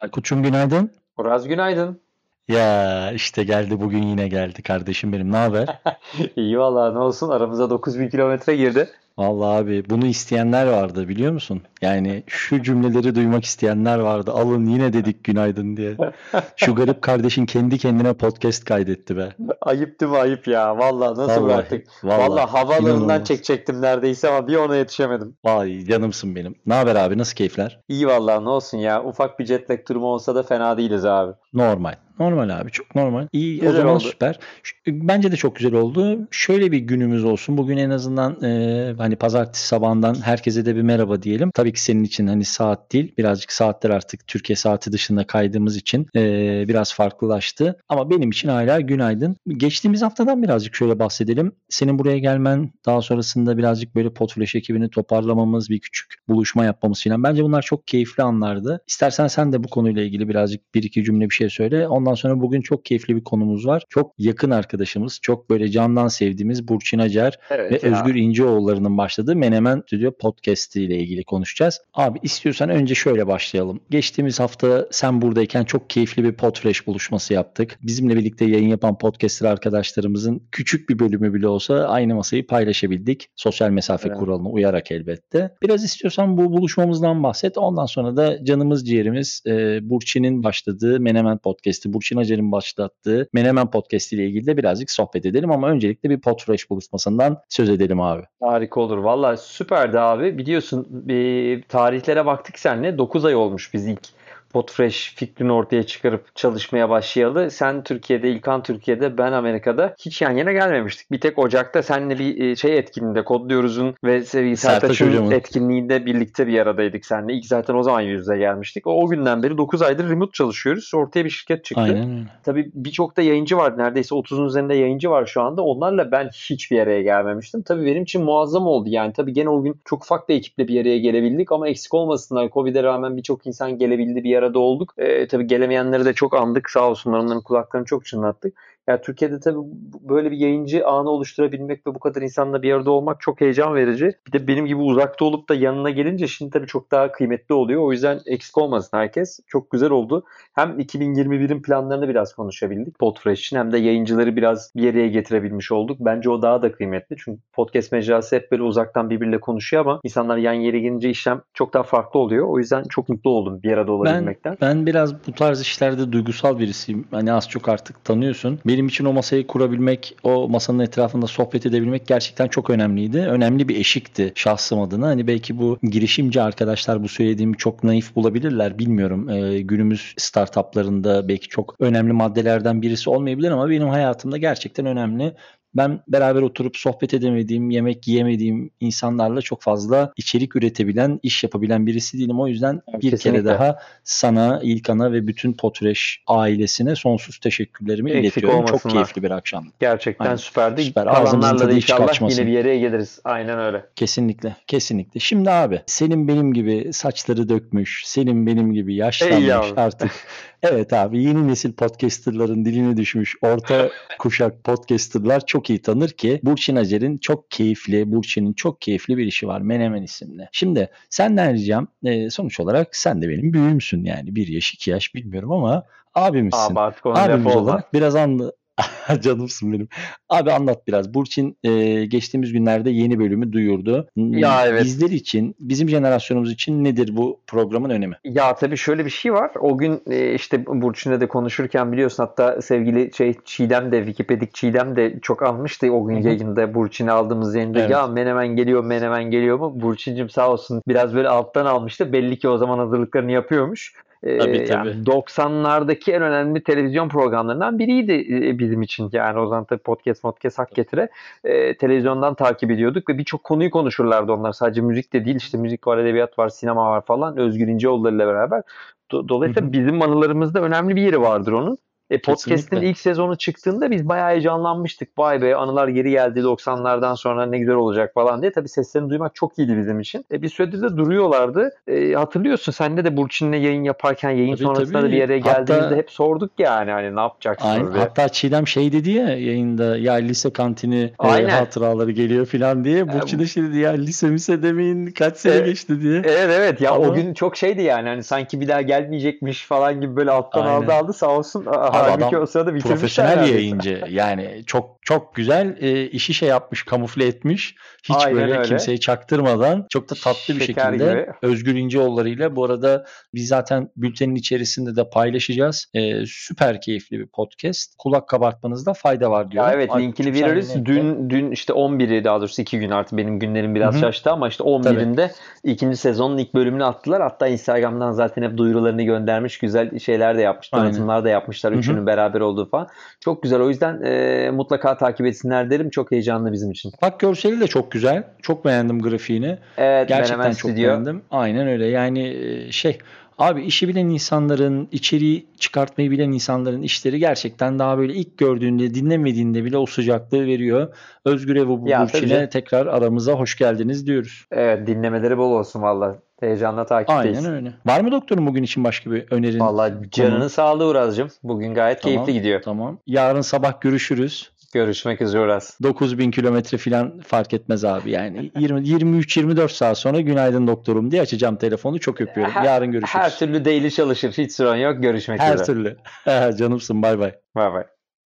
Aykut'cum günaydın. Uraz günaydın. Ya işte geldi bugün yine geldi kardeşim benim. Ne haber? İyi valla ne olsun aramıza 9000 kilometre girdi. Vallahi abi bunu isteyenler vardı biliyor musun? Yani şu cümleleri duymak isteyenler vardı. Alın yine dedik günaydın diye. Şu garip kardeşin kendi kendine podcast kaydetti be. Ayıp değil mi ayıp ya. Valla nasıl Vallahi, bıraktık. vallahi, Valla havaalanından inanılmaz. çekecektim neredeyse ama bir ona yetişemedim. Vay canımsın benim. Ne haber abi? Nasıl keyifler? İyi valla ne olsun ya. Ufak bir jet lag durumu olsa da fena değiliz abi. Normal. Normal abi çok normal. İyi o Güzel zaman oldu. süper. Bence de çok güzel oldu. Şöyle bir günümüz olsun. Bugün en azından e, hani pazartesi sabahından herkese de bir merhaba diyelim. Tabii ki senin için hani saat değil. Birazcık saatler artık Türkiye saati dışında kaydığımız için e, biraz farklılaştı. Ama benim için hala günaydın. Geçtiğimiz haftadan birazcık şöyle bahsedelim. Senin buraya gelmen daha sonrasında birazcık böyle Potfresh ekibini toparlamamız, bir küçük buluşma yapmamız filan. Bence bunlar çok keyifli anlardı. İstersen sen de bu konuyla ilgili birazcık bir iki cümle bir şey söyle. Ondan sonra bugün çok keyifli bir konumuz var. Çok yakın arkadaşımız, çok böyle candan sevdiğimiz Burçin Acar Evet ve ya. Özgür İnceoğulları'nın başladığı Menemen Stüdyo Podcast ile ilgili konuşacağız. Abi istiyorsan önce şöyle başlayalım. Geçtiğimiz hafta sen buradayken çok keyifli bir Podfresh buluşması yaptık. Bizimle birlikte yayın yapan podcaster arkadaşlarımızın küçük bir bölümü bile olsa aynı masayı paylaşabildik. Sosyal mesafe Evet. kuralına uyarak elbette. Biraz istiyorsan bu buluşmamızdan bahset. Ondan sonra da canımız ciğerimiz e, Burçin'in başladığı Menemen Podcast'i, Burçin Acar'ın başlattığı Menemen Podcast ile ilgili de birazcık sohbet edelim ama öncelikle bir Podfresh buluşmasından söz edelim abi. Harika olur. Valla süperdi abi. Biliyorsun bir tarihlere baktık seninle. 9 ay olmuş biz ilk Podfresh fikrini ortaya çıkarıp çalışmaya başlayalı. Sen Türkiye'de, İlkan Türkiye'de, ben Amerika'da hiç yan yana gelmemiştik. Bir tek Ocak'ta seninle bir e, şey etkinliğinde Kodluyoruz'un ve Sertaç Sertaç'ın etkinliğinde birlikte bir aradaydık seninle. İlk zaten o zaman yüz yüze gelmiştik. O, o günden beri 9 aydır remote çalışıyoruz. Ortaya bir şirket çıktı. Aynen. Tabii birçok da yayıncı var. Neredeyse 30'un üzerinde yayıncı var şu anda. Onlarla ben hiçbir araya gelmemiştim. Tabii benim için muazzam oldu. Yani tabii gene o gün çok ufak bir ekiple bir araya gelebildik ama eksik olmasınlar. Covid'e rağmen birçok insan gelebildi. Bir arada olduk. Ee, tabii gelemeyenleri de çok andık. Sağ olsunlar onların kulaklarını çok çınlattık. Ya Türkiye'de tabii böyle bir yayıncı ağını oluşturabilmek ve bu kadar insanla bir arada olmak çok heyecan verici. Bir de benim gibi uzakta olup da yanına gelince şimdi tabii çok daha kıymetli oluyor. O yüzden eksik olmasın herkes. Çok güzel oldu. Hem 2021'in planlarını biraz konuşabildik Podfresh için hem de yayıncıları biraz bir araya getirebilmiş olduk. Bence o daha da kıymetli. Çünkü podcast mecrası hep böyle uzaktan birbiriyle konuşuyor ama insanlar yan yere gelince işlem çok daha farklı oluyor. O yüzden çok mutlu oldum bir arada Ben, olabilmekten. ben biraz bu tarz işlerde duygusal birisiyim. Hani az çok artık tanıyorsun. Benim için o masayı kurabilmek, o masanın etrafında sohbet edebilmek gerçekten çok önemliydi. Önemli bir eşikti şahsım adına. Hani belki bu girişimci arkadaşlar bu söylediğimi çok naif bulabilirler. Bilmiyorum. Ee, günümüz startuplarında belki çok önemli maddelerden birisi olmayabilir ama benim hayatımda gerçekten önemli. Ben beraber oturup sohbet edemediğim, yemek yiyemediğim insanlarla çok fazla içerik üretebilen, iş yapabilen birisi değilim. O yüzden Evet, bir kesinlikle. kere daha sana, İlkan'a ve bütün Potreş ailesine sonsuz teşekkürlerimi Eksik iletiyorum. Çok olmasınlar. keyifli bir akşamdı. Gerçekten Aynen. süperdi. Süper. Kalanlarla da inşallah kaçmasın. yine bir araya geliriz. Aynen öyle. Kesinlikle, kesinlikle. Şimdi abi, senin benim gibi saçları dökmüş, senin benim gibi yaşlanmış artık. Evet abi, yeni nesil podcasterların diline düşmüş orta kuşak podcasterlar çok iyi tanır ki Burçin Acer'in çok keyifli, Burçin'in çok keyifli bir işi var Menemen isimli. Şimdi senden ricam, e, sonuç olarak sen de benim büyüğümsün yani. Bir yaş, iki yaş bilmiyorum ama abimizsin. Abi artık onun Abimiz olarak biraz anla. Canımsın benim. Abi anlat biraz. Burçin e, geçtiğimiz günlerde yeni bölümü duyurdu. Ya evet. Bizler için, bizim jenerasyonumuz için nedir bu programın önemi? Ya tabii şöyle bir şey var. O gün e, işte Burçin'le de konuşurken biliyorsun hatta sevgili şey Çiğdem de Wikipedik Çiğdem de çok almıştı o gün yayında Burçin'i aldığımız yayında. Evet. Ya Menemen geliyor Menemen geliyor mu? Burçin'cim sağ olsun biraz böyle alttan almıştı. Belli ki o zaman hazırlıklarını yapıyormuş. Ee, Tabii, yani tabii. 90'lardaki en önemli televizyon programlarından biriydi e, bizim için. Yani o zaman tabii podcast podcast hak getire. E, televizyondan takip ediyorduk ve birçok konuyu konuşurlardı onlar. Sadece müzik de değil işte müzik var, edebiyat var, sinema var falan. Özgür İnceoğulları ile beraber. Do- Dolayısıyla bizim anılarımızda önemli bir yeri vardır onun. E, podcast'in ilk sezonu çıktığında biz bayağı heyecanlanmıştık. Vay be anılar geri geldi 90'lardan sonra ne güzel olacak falan diye. Tabii seslerini duymak çok iyiydi bizim için. E, bir süredir de duruyorlardı. E, hatırlıyorsun sende de Burçin'le yayın yaparken yayın Tabii, sonrasında tabii. da bir yere geldiğimizde Hatta- hep sorduk yani hani ne yapacaksınız Aynen. diye. Hatta Çiğdem şey dedi ya yayında ya lise kantini e, Aynen. hatıraları geliyor falan diye. Burçin de şey dedi ya lise mise demeyin kaç sene Evet. geçti diye. Evet evet ya Ama- o gün çok şeydi yani hani sanki bir daha gelmeyecekmiş falan gibi böyle alttan Aynen. aldı aldı sağ olsun. Halbuki adam o sırada bitirmişler Profesyonel yayıncı. Yani çok çok güzel e, işi şey yapmış, kamufle etmiş. Hiç Aynen böyle öyle. kimseyi çaktırmadan çok da tatlı bir Şeker şekilde gibi. Özgür İnceoğulları ile bu arada biz zaten bültenin içerisinde de paylaşacağız. E, süper keyifli bir podcast. Kulak kabartmanızda fayda var diyor. Ya evet Ay, linkini veririz. Dün dün işte 11'i daha doğrusu 2 gün artık benim günlerim biraz Hı hı. şaştı ama işte 11'inde ikinci sezonun ilk bölümünü attılar. Hatta Instagram'dan zaten hep duyurularını göndermiş. Güzel şeyler de yapmış. Tanıtımlar da yapmışlar. Hı hı. Üçünün beraber olduğu falan. Çok güzel. O yüzden e, mutlaka takip etsinler derim. Çok heyecanlı bizim için. Bak görseli de çok güzel. Çok beğendim grafiğini. Evet Gerçekten çok Stüdyo. beğendim. Aynen öyle. Yani e, şey abi işi bilen insanların, içeriği çıkartmayı bilen insanların işleri gerçekten daha böyle ilk gördüğünde, dinlemediğinde bile o sıcaklığı veriyor. Özgür Evo Burçin'e tekrar aramıza hoş geldiniz diyoruz. Evet dinlemeleri bol olsun valla. Heyecanla takipteyiz. Aynen öyle. Var mı doktorum bugün için başka bir önerin? Valla canının sağlığı Uraz'cığım. Bugün gayet Tamam, keyifli gidiyor. Tamam. Yarın sabah görüşürüz. Görüşmek üzere Uraz. 9000 kilometre falan fark etmez abi. Yani 20 23-24 saat sonra günaydın doktorum diye açacağım telefonu. Çok öpüyorum. Her- Yarın görüşürüz. Her türlü daily çalışır. Hiç sorun yok. Görüşmek Her üzere. türlü. Canımsın. Bay bay. Bay bay.